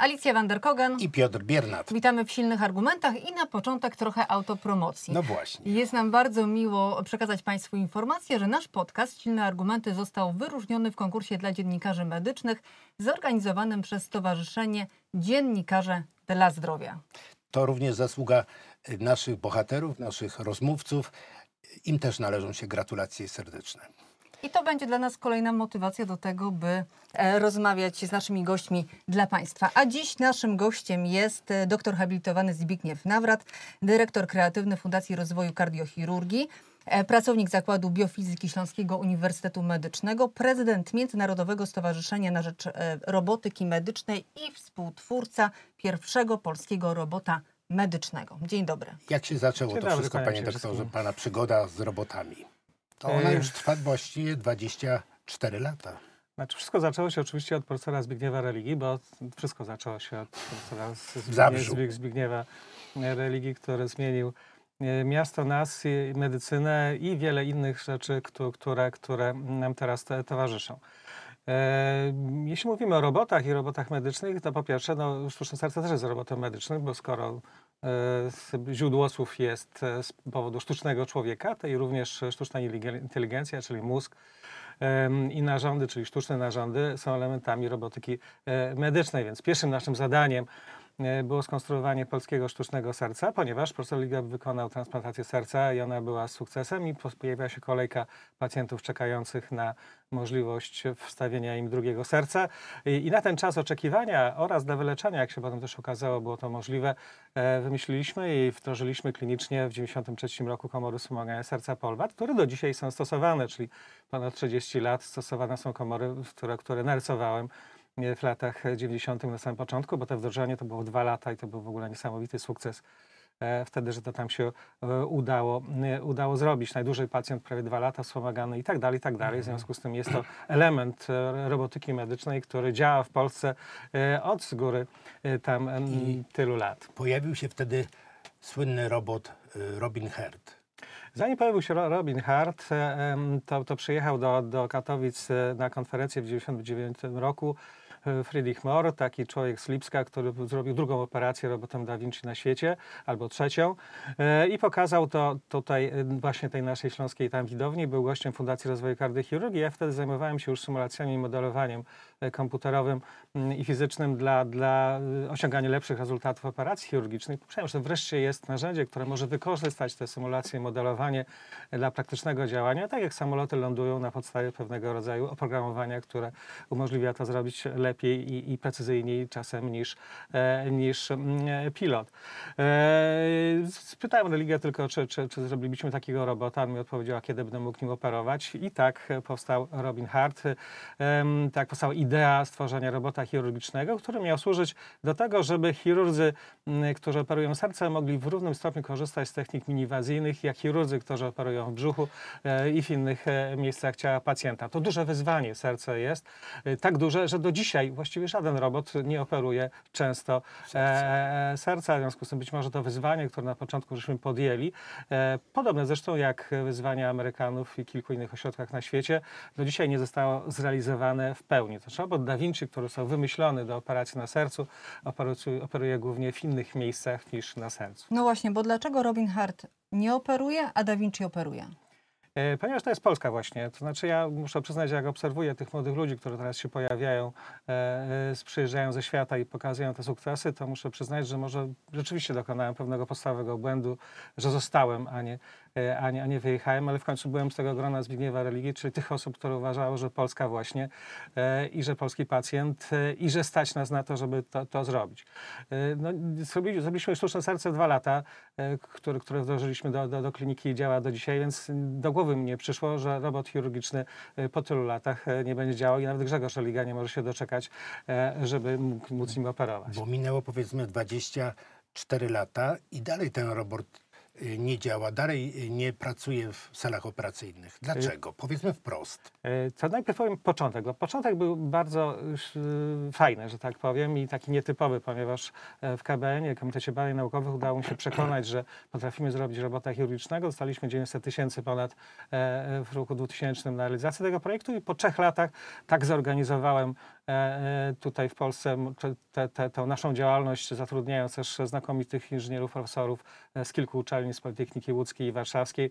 Alicja Vanderkogen. i Piotr Biernat. Witamy w silnych argumentach i na początek trochę autopromocji. No właśnie. Jest nam bardzo miło przekazać Państwu informację, że nasz podcast Silne Argumenty został wyróżniony w konkursie dla dziennikarzy medycznych zorganizowanym przez Stowarzyszenie Dziennikarze dla Zdrowia. To również zasługa y, naszych bohaterów, naszych rozmówców. Im też należą się gratulacje serdeczne. I to będzie dla nas kolejna motywacja do tego, by e, rozmawiać z naszymi gośćmi dla Państwa. A dziś naszym gościem jest e, doktor habilitowany Zbigniew Nawrat, dyrektor kreatywny Fundacji Rozwoju Kardiochirurgii, e, pracownik Zakładu Biofizyki Śląskiego Uniwersytetu Medycznego, prezydent Międzynarodowego Stowarzyszenia na Rzecz Robotyki Medycznej i współtwórca pierwszego polskiego robota medycznego. Dzień dobry. Jak się zaczęło Dzień to dobry, wszystko, panie się doktorze, pana przygoda z robotami? To ona E, już trwa właściwie 24 lata. Znaczy wszystko zaczęło się oczywiście od profesora Zbigniewa Religii, bo wszystko zaczęło się od profesora Z- Zabrzu. Zbigniew, Zbigniewa Religii, który zmienił e, miasto, nas, medycynę i wiele innych rzeczy, któ- które, które nam teraz te, towarzyszą. E, Jeśli mówimy o robotach i robotach medycznych, to po pierwsze, no, sztuczne serce też jest robotem medycznym, bo skoro źródło słów jest e, z powodu sztucznego człowieka, to i również sztuczna inteligen- inteligencja, czyli mózg, i narządy, czyli sztuczne narządy, są elementami robotyki e, medycznej. Więc pierwszym naszym zadaniem e, było skonstruowanie polskiego sztucznego serca, ponieważ profesor Liga wykonał transplantację serca i ona była sukcesem i pojawiła się kolejka pacjentów czekających na możliwość wstawienia im drugiego serca. I, na ten czas oczekiwania oraz dla wyleczenia, jak się potem też okazało, było to możliwe, e, wymyśliliśmy i wdrożyliśmy klinicznie w 1993 roku komory wspomagania serca Polwat, które do dzisiaj są stosowane, czyli ponad 30 lat stosowane są komory, które, które narysowałem e, w latach 90. na samym początku, bo to wdrożenie to było dwa lata i to był w ogóle niesamowity sukces e, wtedy, że to tam się e, udało, e, udało zrobić. Najdłużej pacjent prawie dwa lata wspomagany i tak dalej, i tak dalej. W związku z tym jest to element e, robotyki medycznej, który działa w Polsce e, od z góry e, tam I- tylu lat. Pojawił się wtedy słynny robot Robin Herd. Zanim pojawił się Ro- Robin Hart, e, to, to przyjechał do, do Katowic e, na konferencję w 1999 roku e, Friedrich Mohr, taki człowiek z Lipska, który zrobił drugą operację robotem Da Vinci na świecie, albo trzecią e, i pokazał to tutaj e, właśnie tej naszej śląskiej tam widowni. Był gościem Fundacji Rozwoju Kardiochirurgii. Ja wtedy zajmowałem się już symulacjami i modelowaniem e, komputerowym mm, i fizycznym dla, dla e, osiągania lepszych rezultatów operacji chirurgicznych. Myślałem, że wreszcie jest narzędzie, które może wykorzystać te symulacje modelowanie dla praktycznego działania, tak jak samoloty lądują na podstawie pewnego rodzaju oprogramowania, które umożliwia to zrobić lepiej i, i precyzyjniej czasem niż, e, niż mm, e, pilot. E, spytałem religię tylko, czy, czy, czy zrobilibyśmy takiego robota. On mi odpowiedział, kiedy będę mógł nim operować. I tak e, powstał Robin Hart. Tak powstała idea stworzenia robota chirurgicznego, który miał służyć do tego, żeby chirurdzy, którzy operują serce, mogli w równym stopniu korzystać z technik miniwazyjnych, jak chirurdzy, którzy operują w brzuchu e, i w innych e, miejscach ciała pacjenta. To duże wyzwanie serce jest, e, tak duże, że do dzisiaj właściwie żaden robot nie operuje często e, serca. W związku z tym być może to wyzwanie, które na początku żeśmy podjęli, e, podobne zresztą jak wyzwania Amerykanów i kilku innych ośrodkach na świecie, do dzisiaj nie zostało zrealizowane w pełni. To robot Da Vinci, który został wymyślony do operacji na sercu, operuje głównie w innych miejscach niż na sercu. No właśnie, bo dlaczego Robin Hart nie operuje, a Da Vinci operuje? E, Ponieważ to jest Polska właśnie, to znaczy ja muszę przyznać, jak obserwuję tych młodych ludzi, którzy teraz się pojawiają, e, e, przyjeżdżają ze świata i pokazują te sukcesy, to muszę przyznać, że może rzeczywiście dokonałem pewnego podstawowego błędu, że zostałem, a nie, a nie, a nie wyjechałem, ale w końcu byłem z tego grona Zbigniewa Religii, czyli tych osób, które uważały, że Polska właśnie e, i że polski pacjent e, i że stać nas na to, żeby to, to zrobić. E, No, zrobili, zrobiliśmy sztuczne serce dwa lata, e, które, które wdrożyliśmy do, do, do kliniki i działa do dzisiaj, więc do głowy mi nie przyszło, że robot chirurgiczny e, po tylu latach e, nie będzie działał i nawet Grzegorz Religa nie może się doczekać, e, żeby mógł, móc nim operować. Bo minęło powiedzmy 24 lata i dalej ten robot nie działa, dalej y, nie pracuje w salach operacyjnych. Dlaczego? Powiedzmy wprost. E, To najpierw powiem początek, bo początek był bardzo y, fajny, że tak powiem, i taki nietypowy, ponieważ e, w KBN, Komitecie Badań Naukowych, udało mi się przekonać, że potrafimy zrobić robota chirurgicznego. Dostaliśmy 900 tysięcy ponad e, w roku 2000 na realizację tego projektu i po trzech latach tak zorganizowałem e, tutaj w Polsce te- te, tę naszą działalność, zatrudniając też znakomitych inżynierów, profesorów e, z kilku uczelni, z Politechniki Łódzkiej i Warszawskiej.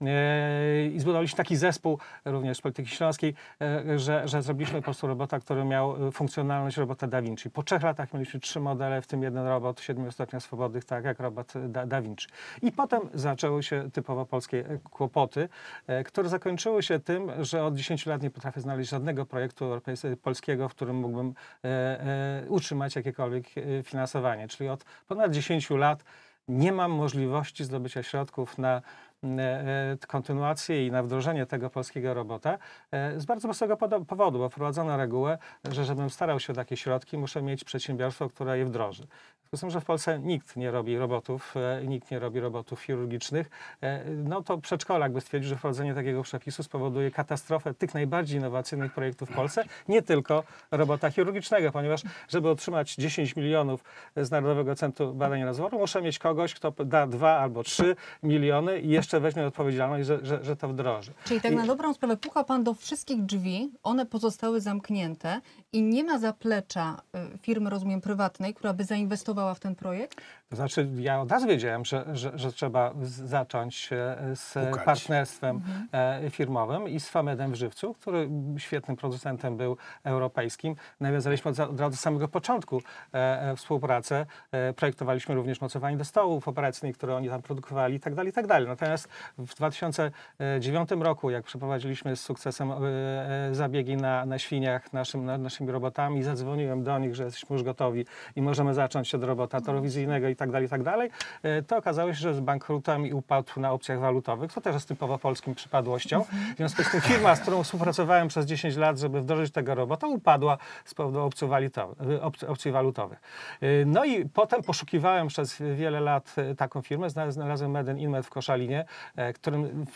E, I zbudowaliśmy taki zespół również z Politechniki Śląskiej, e, że, że zrobiliśmy po prostu robota, który miał e, funkcjonalność robota Da Vinci. Po trzech latach mieliśmy trzy modele, w tym jeden robot siedmiu stopniach swobodnych, tak jak robot Da, da Vinci. I potem zaczęły się typowo polskie e, kłopoty, e, które zakończyły się tym, że od 10 lat nie potrafię znaleźć żadnego projektu polskiego, w którym mógłbym e, e, utrzymać jakiekolwiek e, finansowanie. Czyli od ponad 10 lat nie mam możliwości zdobycia środków na kontynuację i na wdrożenie tego polskiego robota z bardzo prostego powodu, bo wprowadzono regułę, że żebym starał się o takie środki, muszę mieć przedsiębiorstwo, które je wdroży. Z tym, że w Polsce nikt nie robi robotów, e, nikt nie robi robotów chirurgicznych, e, no to przedszkolak by stwierdził, że wprowadzenie takiego przepisu spowoduje katastrofę tych najbardziej innowacyjnych projektów w Polsce, nie tylko robota chirurgicznego, ponieważ żeby otrzymać 10 milionów z Narodowego Centrum Badań i Rozwoju, muszę mieć kogoś, kto da 2 albo 3 miliony i jeszcze weźmie odpowiedzialność, że, że, że to wdroży. Czyli tak na dobrą sprawę puka pan do wszystkich drzwi, one pozostały zamknięte i nie ma zaplecza y, firmy, rozumiem, prywatnej, która by zainwestowała w ten projekt? To znaczy, ja od razu wiedziałem, że, że, że trzeba zacząć e, z Pukać. partnerstwem e, firmowym i z Famedem w Żywcu, który świetnym producentem był europejskim. Nawiązaliśmy od, razu samego początku e, współpracę. Projektowaliśmy również mocowanie do stołów operacyjnych, które oni tam produkowali i tak dalej, i tak dalej. Natomiast w 2009 roku, jak przeprowadziliśmy z sukcesem zabiegi na, na świniach naszym, na, naszymi robotami, zadzwoniłem do nich, że jesteśmy już gotowi i możemy zacząć od robota telewizyjnego i tak dalej, i tak dalej, e, to okazało się, że z bankrutem i upadł na opcjach walutowych, co też jest typowo polskim przypadłością. W związku z tym firma, z którą współpracowałem przez 10 lat, żeby wdrożyć tego robota, upadła z powodu opcji walutowych. E, No i potem poszukiwałem przez wiele lat e, taką firmę, Zna- znalazłem Meden Inmet w Koszalinie, którym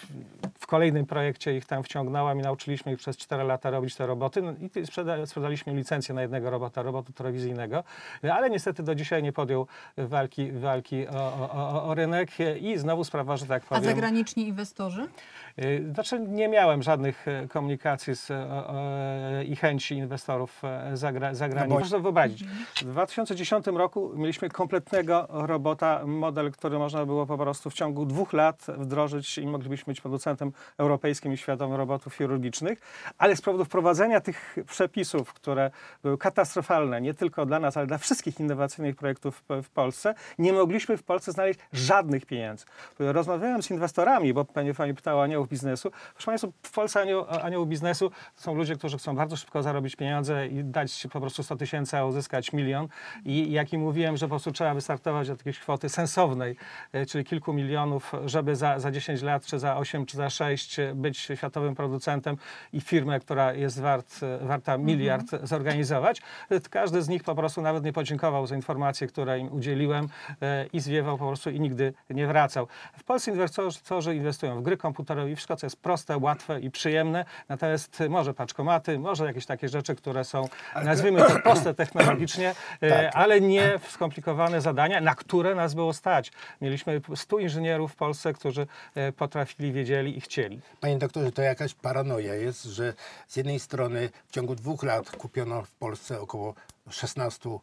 w, kolejnym projekcie ich tam wciągnąłem i nauczyliśmy ich przez 4 lata robić te roboty no i sprzeda, sprzedaliśmy licencję na jednego robota, robotu telewizyjnego, ale niestety do dzisiaj nie podjął walki, walki o, o, o, o rynek i znowu sprawa, że tak A powiem... zagraniczni inwestorzy? Y, Znaczy nie miałem żadnych e, komunikacji z, e, i chęci inwestorów e, zagra, zagranicznych. No Można sobie wyobrazić, w 2010 roku mieliśmy kompletnego robota, model, który można było po prostu w ciągu dwóch lat wdrożyć i moglibyśmy być producentem europejskim i światowym robotów chirurgicznych, ale z powodu wprowadzenia tych przepisów, które były katastrofalne nie tylko dla nas, ale dla wszystkich innowacyjnych projektów w, w Polsce, nie mogliśmy w Polsce znaleźć żadnych pieniędzy. Rozmawiałem z inwestorami, bo pani, pani pytała o aniołów biznesu. Proszę Państwa, w Polsce anioł, anioł biznesu to są ludzie, którzy chcą bardzo szybko zarobić pieniądze i dać po prostu 100 tysięcy, a uzyskać milion. I jak im mówiłem, że po prostu trzeba wystartować od jakiejś kwoty sensownej, e, czyli kilku milionów, żeby za, za 10 lat, czy za 8, czy za 6 e, być światowym producentem i firmę, która jest wart, warta miliard zorganizować, każdy z nich po prostu nawet nie podziękował za informacje, które im udzieliłem e, i zwiewał po prostu i nigdy nie wracał. W Polsce inwestorzy inwestują w gry komputerowe i wszystko, co jest proste, łatwe i przyjemne, natomiast może paczkomaty, może jakieś takie rzeczy, które są, nazwijmy to proste technologicznie, e, Tak. ale nie skomplikowane zadania, na które nas było stać. Mieliśmy 100 inżynierów w Polsce, którzy e, potrafili, wiedzieli i chcieli. Panie doktorze, to jakaś paranoja jest, że z jednej strony w ciągu dwóch lat kupiono w Polsce około 16 y,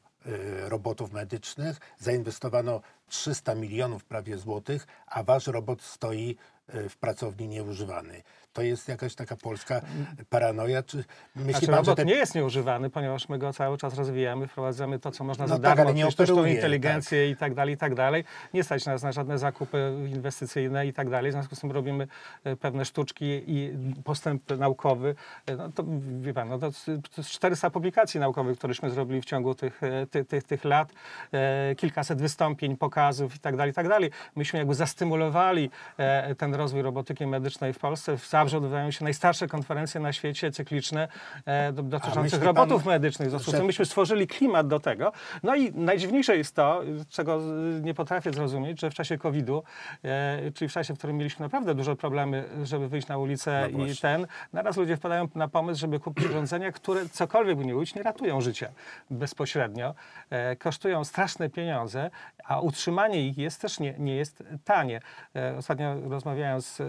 robotów medycznych, zainwestowano 300 milionów prawie złotych, a wasz robot stoi y, w pracowni nieużywany. To jest jakaś taka polska paranoja? Czy myśli Znaczy, pan, robot te... nie jest nieużywany, ponieważ my go cały czas rozwijamy, wprowadzamy to, co można No za tak, darmo, nie sztuczną inteligencję i tak dalej, i tak dalej. Nie stać nas na żadne zakupy inwestycyjne i tak dalej. W związku z tym robimy e, pewne sztuczki i postęp naukowy. E, No to wie pan, no to, to jest 400 publikacji naukowych, któreśmy zrobili w ciągu tych, e, ty, tych, tych lat. E, kilkaset wystąpień, pokazów i tak dalej, i tak dalej. Myśmy jakby zastymulowali e, ten rozwój robotyki medycznej w Polsce. W Zabrze odbywają się najstarsze konferencje na świecie cykliczne e, do- dotyczących myśli pan, robotów medycznych. Że- myśmy stworzyli klimat do tego. No i najdziwniejsze jest to, czego nie potrafię zrozumieć, że w czasie COVID-u, e, czyli w czasie, w którym mieliśmy naprawdę duże problemy, żeby wyjść na ulicę No i ten, naraz ludzie wpadają na pomysł, żeby kupić urządzenia, które cokolwiek by nie mówić, nie ratują życia bezpośrednio, kosztują straszne pieniądze, a utrzymują utrzymanie ich jest też nie, nie jest tanie. E, Ostatnio rozmawiałem z, e,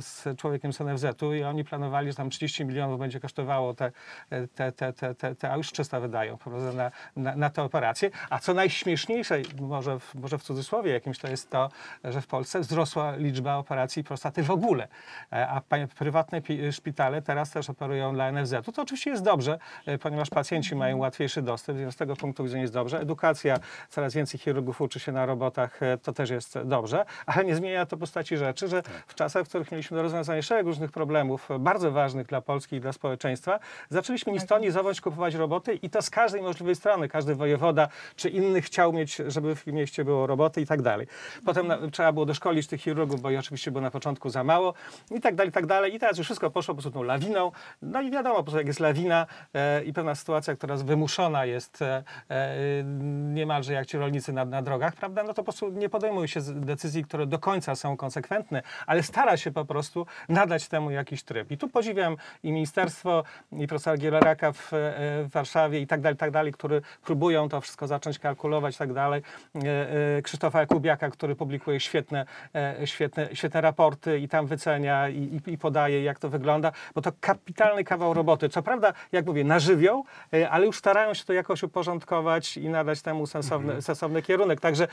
z człowiekiem z NFZ-u i oni planowali, że tam 30 milionów będzie kosztowało te, e, te, te, te, te, te a już 300 wydają prawda, na, na, na te operacje. A co najśmieszniejsze, może w, może w cudzysłowie jakimś, to jest to, że w Polsce wzrosła liczba operacji prostaty w ogóle. A prywatne pi- szpitale teraz też operują dla NFZ-u. To oczywiście jest dobrze, ponieważ pacjenci mają łatwiejszy dostęp, więc z tego punktu widzenia jest dobrze. Edukacja, coraz więcej chirurgów uczy się na robotach, e, to też jest dobrze, ale nie zmienia to postaci rzeczy, że w czasach, w których mieliśmy do rozwiązania szereg różnych problemów, e, bardzo ważnych dla Polski i dla społeczeństwa, zaczęliśmy ni stąd, ni zowąd kupować roboty i to z każdej możliwej strony. Każdy wojewoda czy inny chciał mieć, żeby w mieście było roboty i tak dalej. Potem na, trzeba było doszkolić tych chirurgów, bo i oczywiście było na początku za mało i tak dalej, i tak dalej. I teraz już wszystko poszło po prostu tą lawiną. No i wiadomo, po prostu jak jest lawina e, i pewna sytuacja, która wymuszona jest e, e, niemalże jak ci rolnicy na, na drogach, prawda, no to po prostu nie podejmuje się decyzji, które do końca są konsekwentne, ale stara się po prostu nadać temu jakiś tryb. I tu podziwiam i ministerstwo, i profesora Gieleraka w, e, w Warszawie i tak dalej, tak dalej, które próbują to wszystko zacząć kalkulować i tak dalej. E, e, Krzysztofa Jakubiaka, który publikuje świetne, świetne, świetne raporty i tam wycenia i, i, podaje, jak to wygląda, bo to kapitalny kawał roboty. Co prawda, jak mówię, na żywioł, ale już starają się to jakoś uporządkować i nadać temu sensowny, sensowny kierunek. Także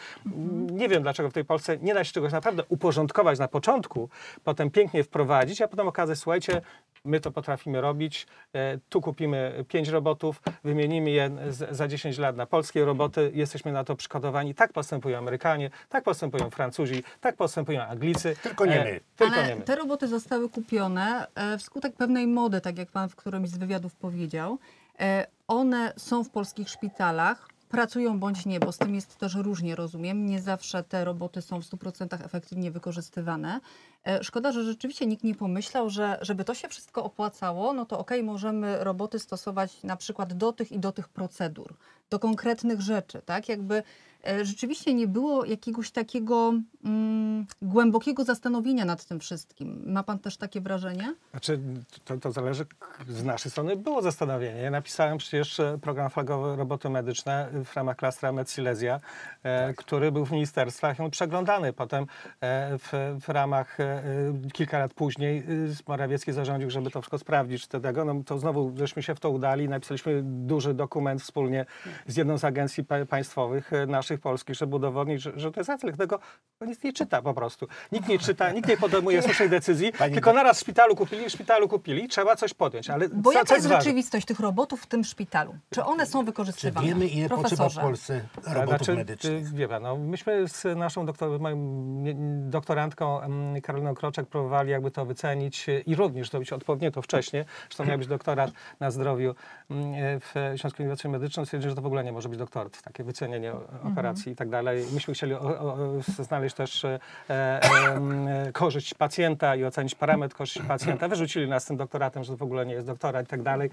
nie wiem, dlaczego w tej Polsce nie da się czegoś naprawdę uporządkować na początku, potem pięknie wprowadzić, a potem okazać, słuchajcie, my to potrafimy robić, e, tu kupimy pięć robotów, wymienimy je za 10 lat na polskie roboty, jesteśmy na to przygotowani. Tak postępują Amerykanie, tak postępują Francuzi, tak postępują Anglicy. Tylko nie E, my. Tylko Ale nie my. te roboty zostały kupione e, wskutek pewnej mody, tak jak pan w którymś z wywiadów powiedział. One są w polskich szpitalach, pracują bądź nie, bo z tym jest też różnie, rozumiem. Nie zawsze te roboty są w 100% efektywnie wykorzystywane. E, szkoda, że rzeczywiście nikt nie pomyślał, że żeby to się wszystko opłacało, no to okej, możemy roboty stosować na przykład do tych i do tych procedur, do konkretnych rzeczy, tak? Jakby rzeczywiście nie było jakiegoś takiego mm, głębokiego zastanowienia nad tym wszystkim. Ma pan też takie wrażenie? Znaczy, to, to zależy, z naszej strony było zastanowienie. Ja napisałem przecież e, program flagowy roboty medyczne w ramach klastra MedSilesia, e, który był w ministerstwach i on przeglądany. Potem e, w, w ramach e, e, kilka lat później e, Morawiecki zarządził, żeby to wszystko sprawdzić. Czy Tego, no, to znowu żeśmy się w to udali, napisaliśmy duży dokument wspólnie z jedną z agencji pa- państwowych e, naszych polskich, żeby udowodnić, że, że to jest rację. Tego nic nie czyta po prostu. Nikt nie czyta, nikt nie podejmuje słusznej decyzji, Pani tylko naraz w szpitalu kupili, w szpitalu kupili, trzeba coś podjąć. Ale Bo co, jaka jest rzeczywistość tych robotów w tym szpitalu? Czy one są Czy wykorzystywane? wiemy, ile potrzeba w Profesorze. Polsce robotów Znaczy, medycznych? Wie pan, no, myśmy z naszą doktor, doktorantką Karoliną Kroczek próbowali jakby to wycenić i również zrobić odpowiednio to wcześniej. Zresztą miał być doktorat na zdrowiu w Śląskiej Uniwersytecie Medycznym. Stwierdził, że to w ogóle nie może być doktorat, takie wycenienie o- operacji i tak dalej. Myśmy chcieli o, o, znaleźć też e, e, e, korzyść pacjenta i ocenić parametr korzyści pacjenta. Wyrzucili nas z tym doktoratem, że to w ogóle nie jest doktorat i tak dalej.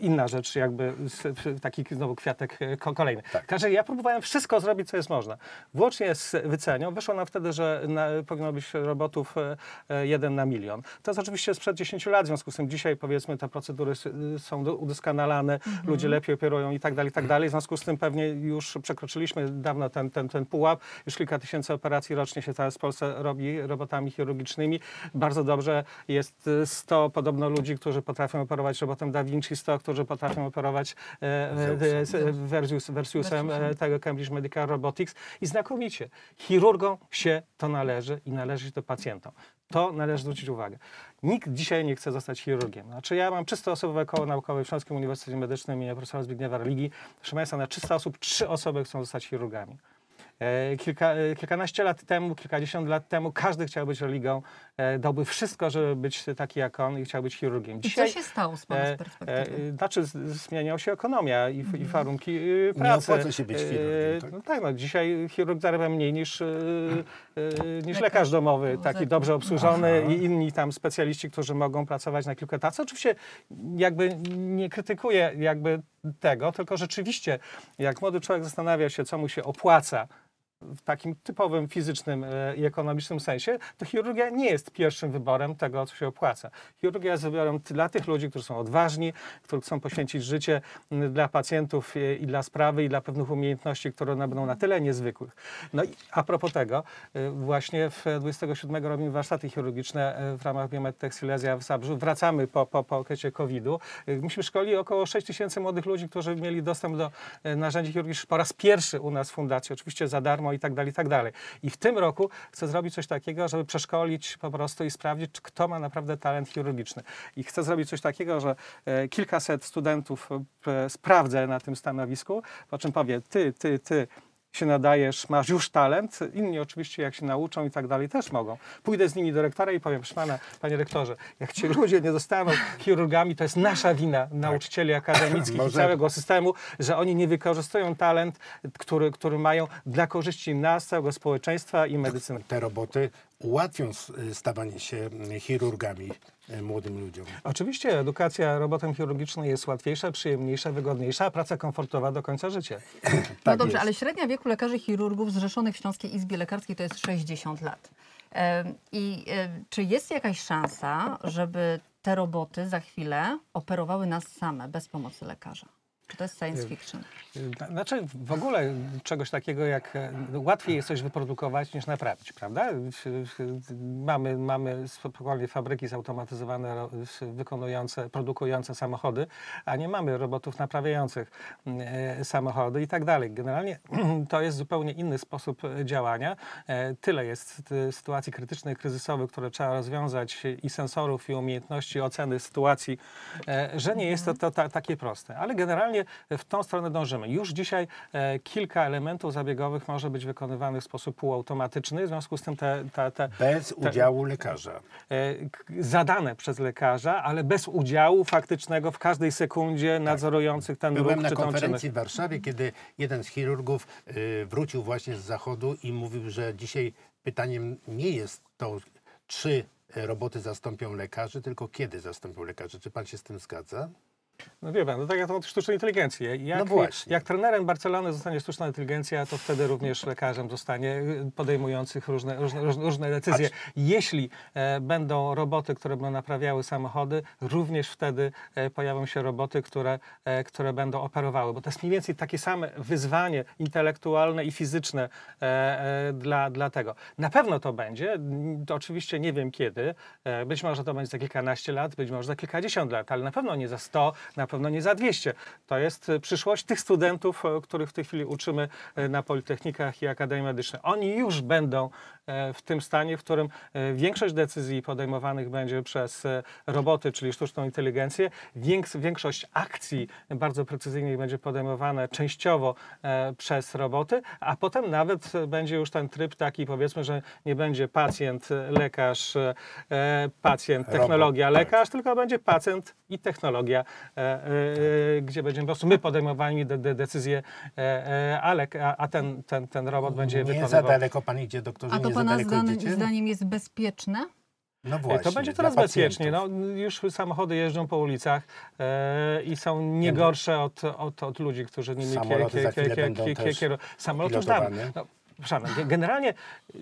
Inna rzecz, jakby taki znowu kwiatek e, ko, kolejny. Tak. Także ja próbowałem wszystko zrobić, co jest można. Włącznie z wycenią. Wyszło nam wtedy, że na, powinno być robotów e, e, jeden na milion. To jest oczywiście sprzed 10 lat, w związku z tym dzisiaj powiedzmy te procedury s- y, do- udoskonalane, ludzie lepiej operują i tak dalej, i tak dalej. W związku z tym pewnie już przekroczyliśmy dawno ten, ten, ten pułap. Już kilka tysięcy operacji rocznie się teraz w Polsce robi robotami chirurgicznymi. Bardzo dobrze jest y, 100 podobno ludzi, którzy potrafią operować robotem Da Vinci, 100, którzy potrafią operować e, e, e, Versus, Versusem e, tego Cambridge Medical Robotics i znakomicie. Chirurgom się to należy i należy się to pacjentom. To należy zwrócić uwagę. Nikt dzisiaj nie chce zostać chirurgiem. Znaczy ja mam 300 osobowe koło naukowe w Śląskim Uniwersytecie Medycznym imienia profesora Zbigniewa Religi. Proszę Państwa, na 300 osób trzy osoby chcą zostać chirurgami. E, Kilka, e, kilkanaście lat temu, kilkadziesiąt lat temu każdy chciał być religą, dałby wszystko, żeby być taki jak on i chciał być chirurgiem. I co się stało z pana E, z perspektywy? e, Znaczy, zmieniała się ekonomia i, i warunki e, Nie pracy. opłaca się być E, chirurgiem, tak? No tak, no, dzisiaj chirurg zarabia mniej niż, e, e, niż Lekarz. domowy, taki dobrze obsłużony Aha. i inni tam specjaliści, którzy mogą pracować na kilka etatów. Oczywiście jakby nie krytykuję jakby tego, tylko rzeczywiście jak młody człowiek zastanawia się, co mu się opłaca, w takim typowym fizycznym e, i ekonomicznym sensie, to chirurgia nie jest pierwszym wyborem tego, co się opłaca. Chirurgia jest wyborem dla tych ludzi, którzy są odważni, którzy chcą poświęcić życie dla pacjentów e, i dla sprawy, i dla pewnych umiejętności, które one będą na tyle niezwykłych. No i a propos tego, e, właśnie w 27 robimy warsztaty chirurgiczne w ramach Biomed Silesia w Zabrzu. Wracamy po, po, po okresie COVID-u. Myśmy szkolili około 6 tysięcy młodych ludzi, którzy mieli dostęp do narzędzi chirurgicznych po raz pierwszy u nas w fundacji, oczywiście za darmo i tak dalej, i tak dalej. I w tym roku chcę zrobić coś takiego, żeby przeszkolić po prostu i sprawdzić, kto ma naprawdę talent chirurgiczny. I chcę zrobić coś takiego, że e, kilkaset studentów e, sprawdzę na tym stanowisku, po czym powie, ty, ty, ty, się nadajesz, masz już talent. Inni oczywiście, jak się nauczą i tak dalej, też mogą. Pójdę z nimi do rektora i powiem, proszę pana, panie rektorze, jak ci ludzie nie zostaną chirurgami, to jest nasza wina, nauczycieli akademickich i całego systemu, że oni nie wykorzystują talent, który, który mają dla korzyści nas, całego społeczeństwa i medycyny. Te roboty ułatwią s- stawanie się chirurgami młodym ludziom. Oczywiście edukacja robotem chirurgicznym jest łatwiejsza, przyjemniejsza, wygodniejsza, a praca komfortowa do końca życia. No Tak dobrze, jest. ale średnia wieku lekarzy chirurgów zrzeszonych w Śląskiej Izbie Lekarskiej to jest 60 lat. I em, czy jest jakaś szansa, żeby te roboty za chwilę operowały nas same, bez pomocy lekarza? Czy to jest science fiction? Znaczy w ogóle czegoś takiego jak e, łatwiej jest coś wyprodukować niż naprawić, prawda? Mamy, mamy spokojnie fabryki zautomatyzowane wykonujące, produkujące samochody, a nie mamy robotów naprawiających samochody i tak dalej. Generalnie to jest zupełnie inny sposób działania. E, Tyle jest sytuacji krytycznych, kryzysowych, które trzeba rozwiązać i sensorów, i umiejętności oceny sytuacji, e, że nie jest to, to ta, takie proste. Ale generalnie w tą stronę dążymy. Już dzisiaj e, kilka elementów zabiegowych może być wykonywanych w sposób półautomatyczny, w związku z tym te, te, te Bez udziału lekarza. e, zadane przez lekarza, ale bez udziału faktycznego w każdej sekundzie nadzorujących ten Byłem ruch na czy tą czynność. konferencji w Warszawie, kiedy jeden z chirurgów y, wrócił właśnie z zachodu i mówił, że dzisiaj pytaniem nie jest to, czy roboty zastąpią lekarzy, tylko kiedy zastąpią lekarzy. Czy pan się z tym zgadza? No wie pan, no tak jak to sztucznej inteligencji. Jak, No właśnie. jak trenerem Barcelony zostanie sztuczna inteligencja, to wtedy również lekarzem zostanie y, podejmujących różne, różne, różne- decyzje. Jeśli e, będą roboty, które będą naprawiały samochody, również wtedy e, pojawią się roboty, które, e, które będą operowały. Bo to jest mniej więcej takie same wyzwanie intelektualne i fizyczne e, e, dla, dla tego. Na pewno to będzie, to oczywiście nie wiem kiedy, e, być może to będzie za kilkanaście lat, być może za kilkadziesiąt lat, ale na pewno nie za 100, na pewno nie za 200. To jest e, przyszłość tych studentów, e, których w tej chwili uczymy e, na politechnikach i akademii medycznej. Oni już będą w tym stanie, w którym e, większość decyzji podejmowanych będzie przez e, roboty, czyli sztuczną inteligencję. Więks- Większość akcji bardzo precyzyjnych będzie podejmowane częściowo e, przez roboty, a potem nawet e, będzie już ten tryb taki, powiedzmy, że nie będzie pacjent, e, lekarz, e, e, pacjent, technologia, tak. lekarz, tylko będzie pacjent i technologia, e, e, e, gdzie będziemy po prostu my podejmowali de, de, decyzje, e, e, a, a, ten, ten, ten robot będzie je Nie za wykonywał. daleko pan idzie, doktorze, A to pana daleko zdaniem, idziecie? zdaniem jest bezpieczne? No E, właśnie, To będzie coraz bezpieczniej. No, już samochody jeżdżą po ulicach e, i są nie gorsze od, od, od ludzi, którzy nimi kierują. Samoloty już dawno. No, przepraszam, generalnie y,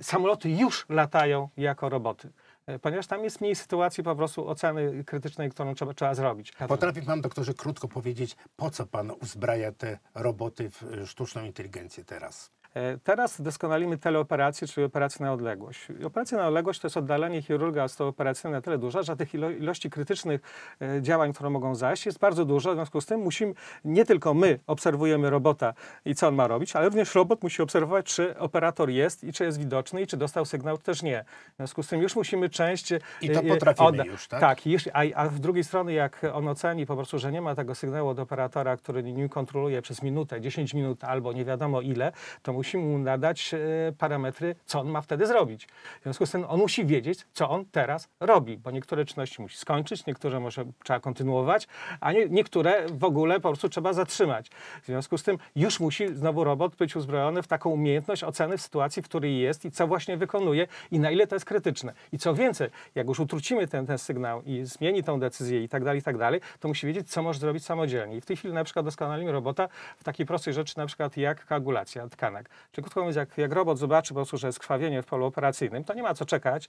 y, samoloty już latają jako roboty. e, Ponieważ tam jest mniej sytuacji po prostu oceny krytycznej, którą trzeba, trzeba zrobić. Potrafi pan, doktorze, krótko powiedzieć, po co pan uzbraja te roboty w e, sztuczną inteligencję teraz? E, Teraz doskonalimy teleoperację, czyli operację na odległość. I Operacja na odległość to jest oddalenie chirurga operacyjnego na tyle duża, że tych ilo ilości krytycznych e, działań, które mogą zajść, jest bardzo dużo. W związku z tym musimy, nie tylko my obserwujemy robota i co on ma robić, ale również robot musi obserwować, czy operator jest i czy jest widoczny i czy dostał sygnał, czy też nie. W związku z tym już musimy część... e, I to potrafimy już, tak? Tak, jeśli, a, a z drugiej strony, jak on oceni po prostu, że nie ma tego sygnału od operatora, który nim kontroluje przez minutę, 10 minut albo nie wiadomo ile, to musimy mu nadać e, parametry, co on ma wtedy zrobić. W związku z tym on musi wiedzieć, co on teraz robi, bo niektóre czynności musi skończyć, niektóre może trzeba kontynuować, a nie, niektóre w ogóle po prostu trzeba zatrzymać. W związku z tym już musi znowu robot być uzbrojony w taką umiejętność oceny w sytuacji, w której jest i co właśnie wykonuje i na ile to jest krytyczne. I co więcej, jak już utrucimy ten, ten sygnał i zmieni tą decyzję i tak dalej, i tak dalej, to musi wiedzieć, co może zrobić samodzielnie. I w tej chwili na przykład doskonalimy robota w takiej prostej rzeczy, na przykład jak koagulacja tkanek. Czyli krótko mówiąc, jak, jak robot zobaczy po prostu, że jest krwawienie w polu operacyjnym, to nie ma co czekać,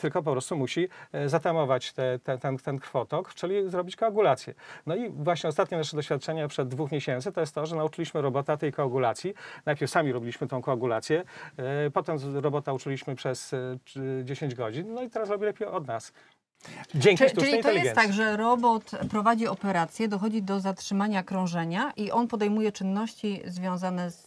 tylko po prostu musi e, zatamować te, te, ten, ten krwotok, czyli zrobić koagulację. No i właśnie ostatnie nasze doświadczenie przed dwóch miesięcy to jest to, że nauczyliśmy robota tej koagulacji. Najpierw sami robiliśmy tą koagulację, e, potem robota uczyliśmy przez e, czy- 10 godzin, no i teraz robi lepiej od nas. Dzięki Czy, sztucznej czyli to jest tak, że robot prowadzi operację, dochodzi do zatrzymania krążenia i on podejmuje czynności związane z e,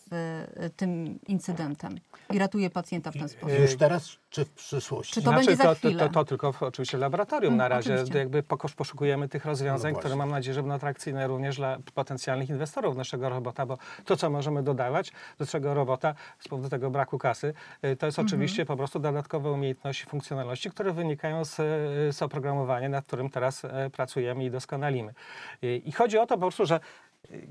tym incydentem i ratuje pacjenta w ten sposób. Już teraz czy w przyszłości? Czy to będzie za to, chwilę? To, to, to tylko w, oczywiście w laboratorium na Mm, razie. oczywiście. Jakby poszukujemy tych rozwiązań, No które mam nadzieję, że będą atrakcyjne również dla potencjalnych inwestorów naszego robota, bo to, co możemy dodawać do naszego robota z powodu tego braku kasy, y, to jest Mhm. oczywiście po prostu dodatkowe umiejętności, funkcjonalności, które wynikają z, y, z oprogramowania, nad którym teraz e, pracujemy i doskonalimy. Y, I chodzi o to po prostu, że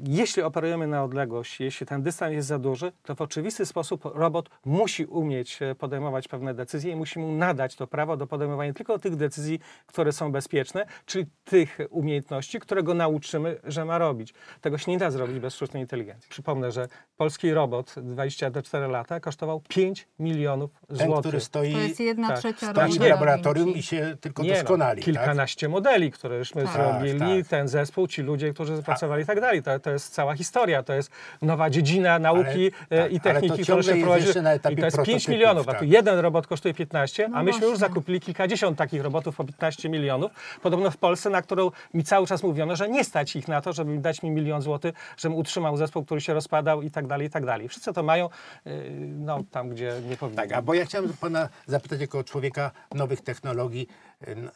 jeśli operujemy na odległość, jeśli ten dystans jest za duży, to w oczywisty sposób robot musi umieć e, podejmować pewne decyzje i musi mu nadać to prawo do podejmowania tylko tych decyzji, które są bezpieczne, czyli tych umiejętności, które go nauczymy, że ma robić. Tego się nie da zrobić bez sztucznej inteligencji. Przypomnę, że polski robot 24 lata kosztował 5 milionów Ten, złotych. który stoi, To jest jedna tak. trzecia stoi w laboratorium i się tylko Nie, doskonali. No, tak? kilkanaście modeli, które już my Tak. zrobili, Tak, tak. ten zespół, ci ludzie, którzy pracowali i tak dalej. To, to jest cała historia, to jest nowa dziedzina nauki Ale- e, tak, i techniki, ciągle się prowadzi. I to jest 5 prototypów, milionów, a tu tak. jeden robot kosztuje 15, No a myśmy już właśnie. zakupili kilkadziesiąt takich robotów po 15 milionów. Podobno w Polsce, na którą mi cały czas mówiono, że nie stać ich na to, żeby dać mi milion złotych, żebym utrzymał zespół, który się rozpadał i tak dalej, i tak dalej. Wszyscy to mają e, no, tam, gdzie nie powinni. Tak, a bo ja chciałem pana zapytać jako człowieka nowych technologii,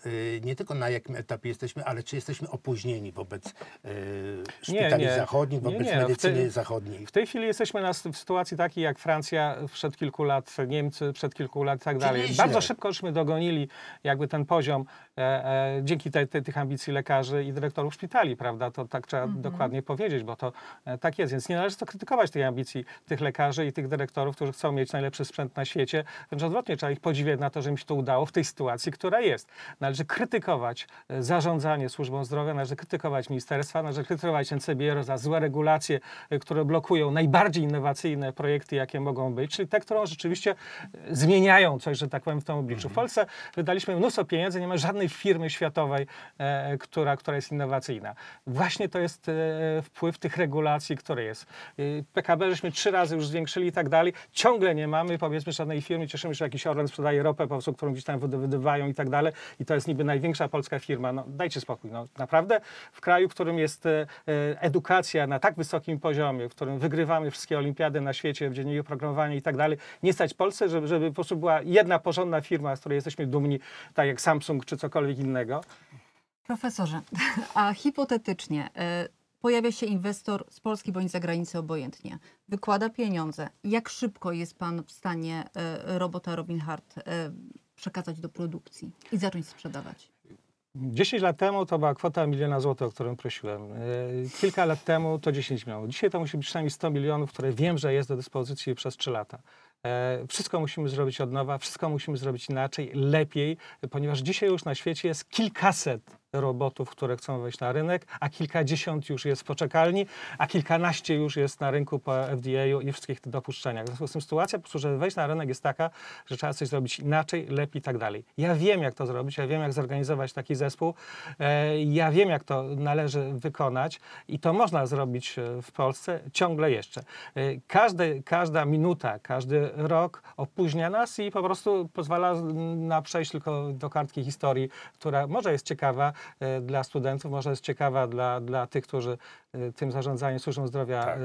y, nie tylko na jakim etapie jesteśmy, ale czy jesteśmy opóźnieni wobec szpitali nie. Zachodnich, Nie, wobec nie, w medycyny tej- zachodniej? W tej chwili jesteśmy na, w sytuacji takiej jak Francja przed kilku lat, Niemcy przed kilku lat i tak dalej. nieźle. Bardzo szybko żeśmy dogonili jakby ten poziom e, e, dzięki te, te, tych ambicji lekarzy i dyrektorów szpitali, prawda? To tak trzeba dokładnie powiedzieć, bo to e, tak jest. Więc nie należy to krytykować tej ambicji tych lekarzy i tych dyrektorów, którzy chcą mieć najlepszy sprzęt na świecie. Wręcz odwrotnie, trzeba ich podziwiać na to, że im się to udało w tej sytuacji, która jest. Należy krytykować e, zarządzanie służbą zdrowia, należy krytykować ministerstwa, należy krytykować NCBR za złe regulacje, e, które blokują najbardziej innowacyjne projekty, jakie mogą być, czyli te, które rzeczywiście e, zmieniają coś, że tak powiem, w tym obliczu. W Polsce wydaliśmy mnóstwo pieniędzy, nie ma żadnej firmy światowej, e, która, która jest innowacyjna. Właśnie to jest e, wpływ tych regulacji, które jest. E, PKB żeśmy trzy razy już zwiększyli i tak dalej. Ciągle nie mamy, powiedzmy, żadnej firmy. Cieszymy się, że jakiś Orlen sprzedaje ropę, po prostu, którą gdzieś tam wydobywają i tak dalej. I to jest niby największa polska firma. No, dajcie spokój. No, naprawdę w kraju, w którym jest e, e, edukacja na tak wysokim poziomie, w którym wygrywamy wszystkie olimpiady na świecie w dziedzinie oprogramowania i tak dalej, nie stać Polsce, żeby, żeby po prostu była jedna porządna firma, z której jesteśmy dumni, tak jak Samsung czy cokolwiek innego. Profesorze, a hipotetycznie e, pojawia się inwestor z Polski bądź z zagranicy obojętnie, wykłada pieniądze. Jak szybko jest Pan w stanie e, robota Robin Hard e, przekazać do produkcji i zacząć sprzedawać? 10 lat temu to była kwota miliona złotych, o którą prosiłem. Yy, Kilka lat temu to 10 milionów. Dzisiaj to musi być przynajmniej 100 milionów, które wiem, że jest do dyspozycji przez 3 lata. E, Wszystko musimy zrobić od nowa, wszystko musimy zrobić inaczej, lepiej, ponieważ dzisiaj już na świecie jest kilkaset robotów, które chcą wejść na rynek, a kilkadziesiąt już jest w poczekalni, a kilkanaście już jest na rynku po FDA i wszystkich tych dopuszczeniach. W związku z tym sytuacja po prostu, żeby wejść na rynek jest taka, że trzeba coś zrobić inaczej, lepiej i tak dalej. Ja wiem, jak to zrobić, ja wiem, jak zorganizować taki zespół, e, ja wiem, jak to należy wykonać i to można zrobić e, w Polsce ciągle jeszcze. E, Każde, każda minuta, każdy rok opóźnia nas i po prostu pozwala na przejść tylko do kartki historii, która może jest ciekawa dla studentów, może jest ciekawa dla, dla tych, którzy e, tym zarządzaniem służbą zdrowia Tak. e,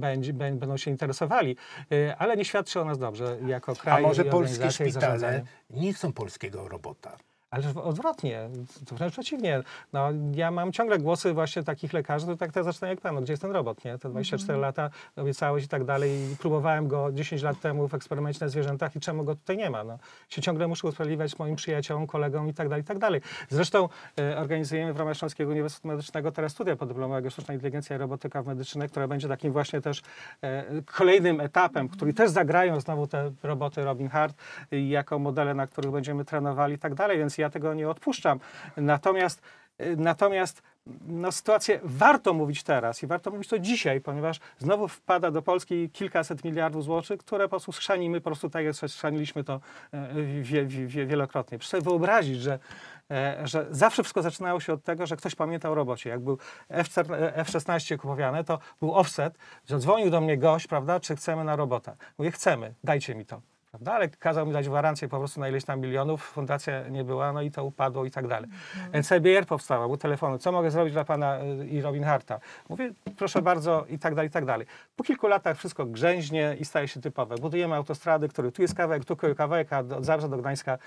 będzie, bę- będą się interesowali, e, ale nie świadczy o nas dobrze jako A kraj może i polskie szpitale nie chcą polskiego robota? Ale odwrotnie, to wręcz przeciwnie. No, ja mam ciągle głosy właśnie takich lekarzy, to tak teraz zaczynają jak pan, no, gdzie jest ten robot, nie? Te 24 lata, obiecałeś i tak dalej i próbowałem go 10 lat temu w eksperymencie na zwierzętach i czemu go tutaj nie ma, no. Się ciągle muszę usprawiedliwiać moim przyjaciołom, kolegom i tak dalej, i tak dalej. Zresztą e, organizujemy w ramach Śląskiego Uniwersytetu Medycznego teraz studia podyplomowego Sztuczna Inteligencja i Robotyka w medycynie, która będzie takim właśnie też e, kolejnym etapem, który też zagrają znowu te roboty Robin Hard y, jako modele, na których będziemy trenowali i tak dalej, więc ja tego nie odpuszczam. Natomiast, y, natomiast no, sytuację warto mówić teraz i warto mówić to dzisiaj, ponieważ znowu wpada do Polski kilkaset miliardów złotych, które po prostu schrzanimy, po prostu tak jak schrzaniliśmy to e, wie, wie, wie, wielokrotnie. Proszę sobie wyobrazić, że, e, że zawsze wszystko zaczynało się od tego, że ktoś pamiętał o robocie. Jak był F4, F-16 kupowane, to był offset, że dzwonił do mnie gość, prawda, czy chcemy na robota. Mówię, chcemy, dajcie mi to. Prawda? Ale kazał mi dać gwarancję po prostu na ileś tam milionów, fundacja nie była, no i to upadło i tak dalej. NCBR powstała, był telefonu, co mogę zrobić dla pana y, i Robin Harta? Mówię, proszę bardzo i tak dalej, i tak dalej. Po kilku latach wszystko grzęźnie i staje się typowe. Budujemy autostrady, który tu jest kawałek, tu kawałek, a od Zabrza do Gdańska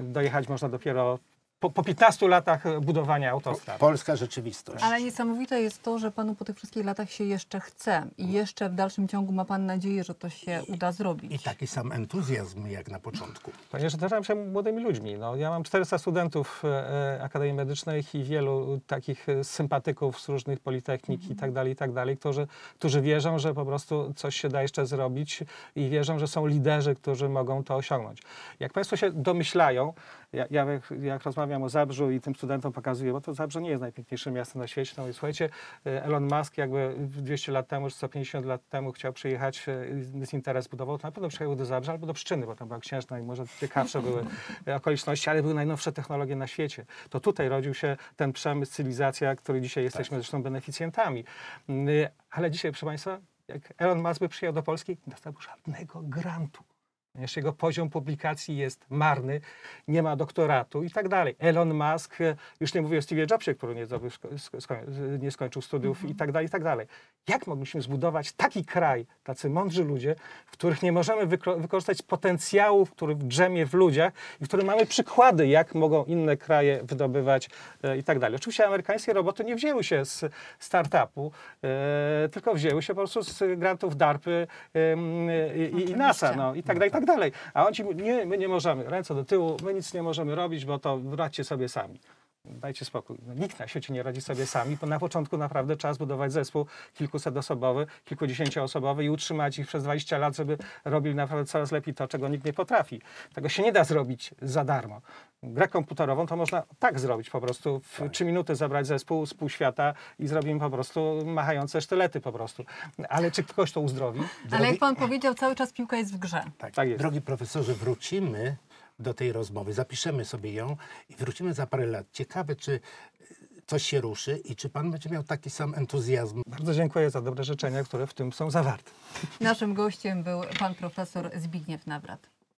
dojechać można dopiero po, po 15 latach budowania autostrad. Polska rzeczywistość. Ale niesamowite jest to, że panu po tych wszystkich latach się jeszcze chce i jeszcze w dalszym ciągu ma pan nadzieję, że to się uda zrobić. I taki sam entuzjazm jak na początku. Ponieważ otaczam się młodymi ludźmi. No, ja mam 400 studentów e, Akademii Medycznej i wielu takich e, sympatyków z różnych politechnik i tak dalej, i tak dalej, którzy, którzy wierzą, że po prostu coś się da jeszcze zrobić i wierzą, że są liderzy, którzy mogą to osiągnąć. Jak Państwo się domyślają, ja, ja jak, jak rozmawiam o Zabrzu i tym studentom pokazuję, bo to Zabrze nie jest najpiękniejszym miastem na świecie. No i słuchajcie, e, Elon Musk jakby 200 lat temu, czy 150 lat temu chciał przyjechać, e, interes budował, to na pewno przyjechał do Zabrza albo do Pszczyny, bo tam była księżna i może ciekawsze były e, okoliczności, ale były najnowsze technologie na świecie. To tutaj rodził się ten przemysł, cywilizacja, który dzisiaj jesteśmy zresztą beneficjentami. Mm, Ale dzisiaj, proszę Państwa, jak Elon Musk by przyjechał do Polski, nie dostałby żadnego grantu. Ponieważ jego poziom publikacji jest marny, nie ma doktoratu i tak dalej. Elon Musk, e, już nie mówię o Steve Jobsie, który nie, zdobył, nie skończył studiów i tak dalej, i tak dalej. Jak mogliśmy zbudować taki kraj, tacy mądrzy ludzie, w których nie możemy wyko- wykorzystać potencjału, który drzemie w ludziach i w którym mamy przykłady, jak mogą inne kraje wydobywać e, i tak dalej. Oczywiście amerykańskie roboty nie wzięły się z startupu, e, tylko wzięły się po prostu z grantów DARPy em, i, i, i NASA, no, i tak dalej, i tak dalej. A oni ci mówią, nie, my nie możemy, ręce do tyłu, my nic nie możemy robić, bo to radźcie sobie sami. Dajcie spokój. No, nikt na świecie nie radzi sobie sami, bo na początku naprawdę trzeba zbudować zespół kilkusetosobowy, kilkudziesięcioosobowy i utrzymać ich przez 20 lat, żeby robili naprawdę coraz lepiej to, czego nikt nie potrafi. Tego się nie da zrobić za darmo. Grę komputerową to można tak zrobić po prostu. W trzy minuty zabrać zespół z pół świata i zrobimy po prostu machające sztylety po prostu. Ale czy ktoś to uzdrowi? Ale jak pan powiedział, cały czas piłka jest w grze. Tak, Tak jest. Drogi profesorze, wrócimy do tej rozmowy, zapiszemy sobie ją i wrócimy za parę lat. Ciekawe, czy coś się ruszy i czy pan będzie miał taki sam entuzjazm. Bardzo dziękuję za dobre życzenia, które w tym są zawarte. Naszym gościem był pan profesor Zbigniew Nawrat.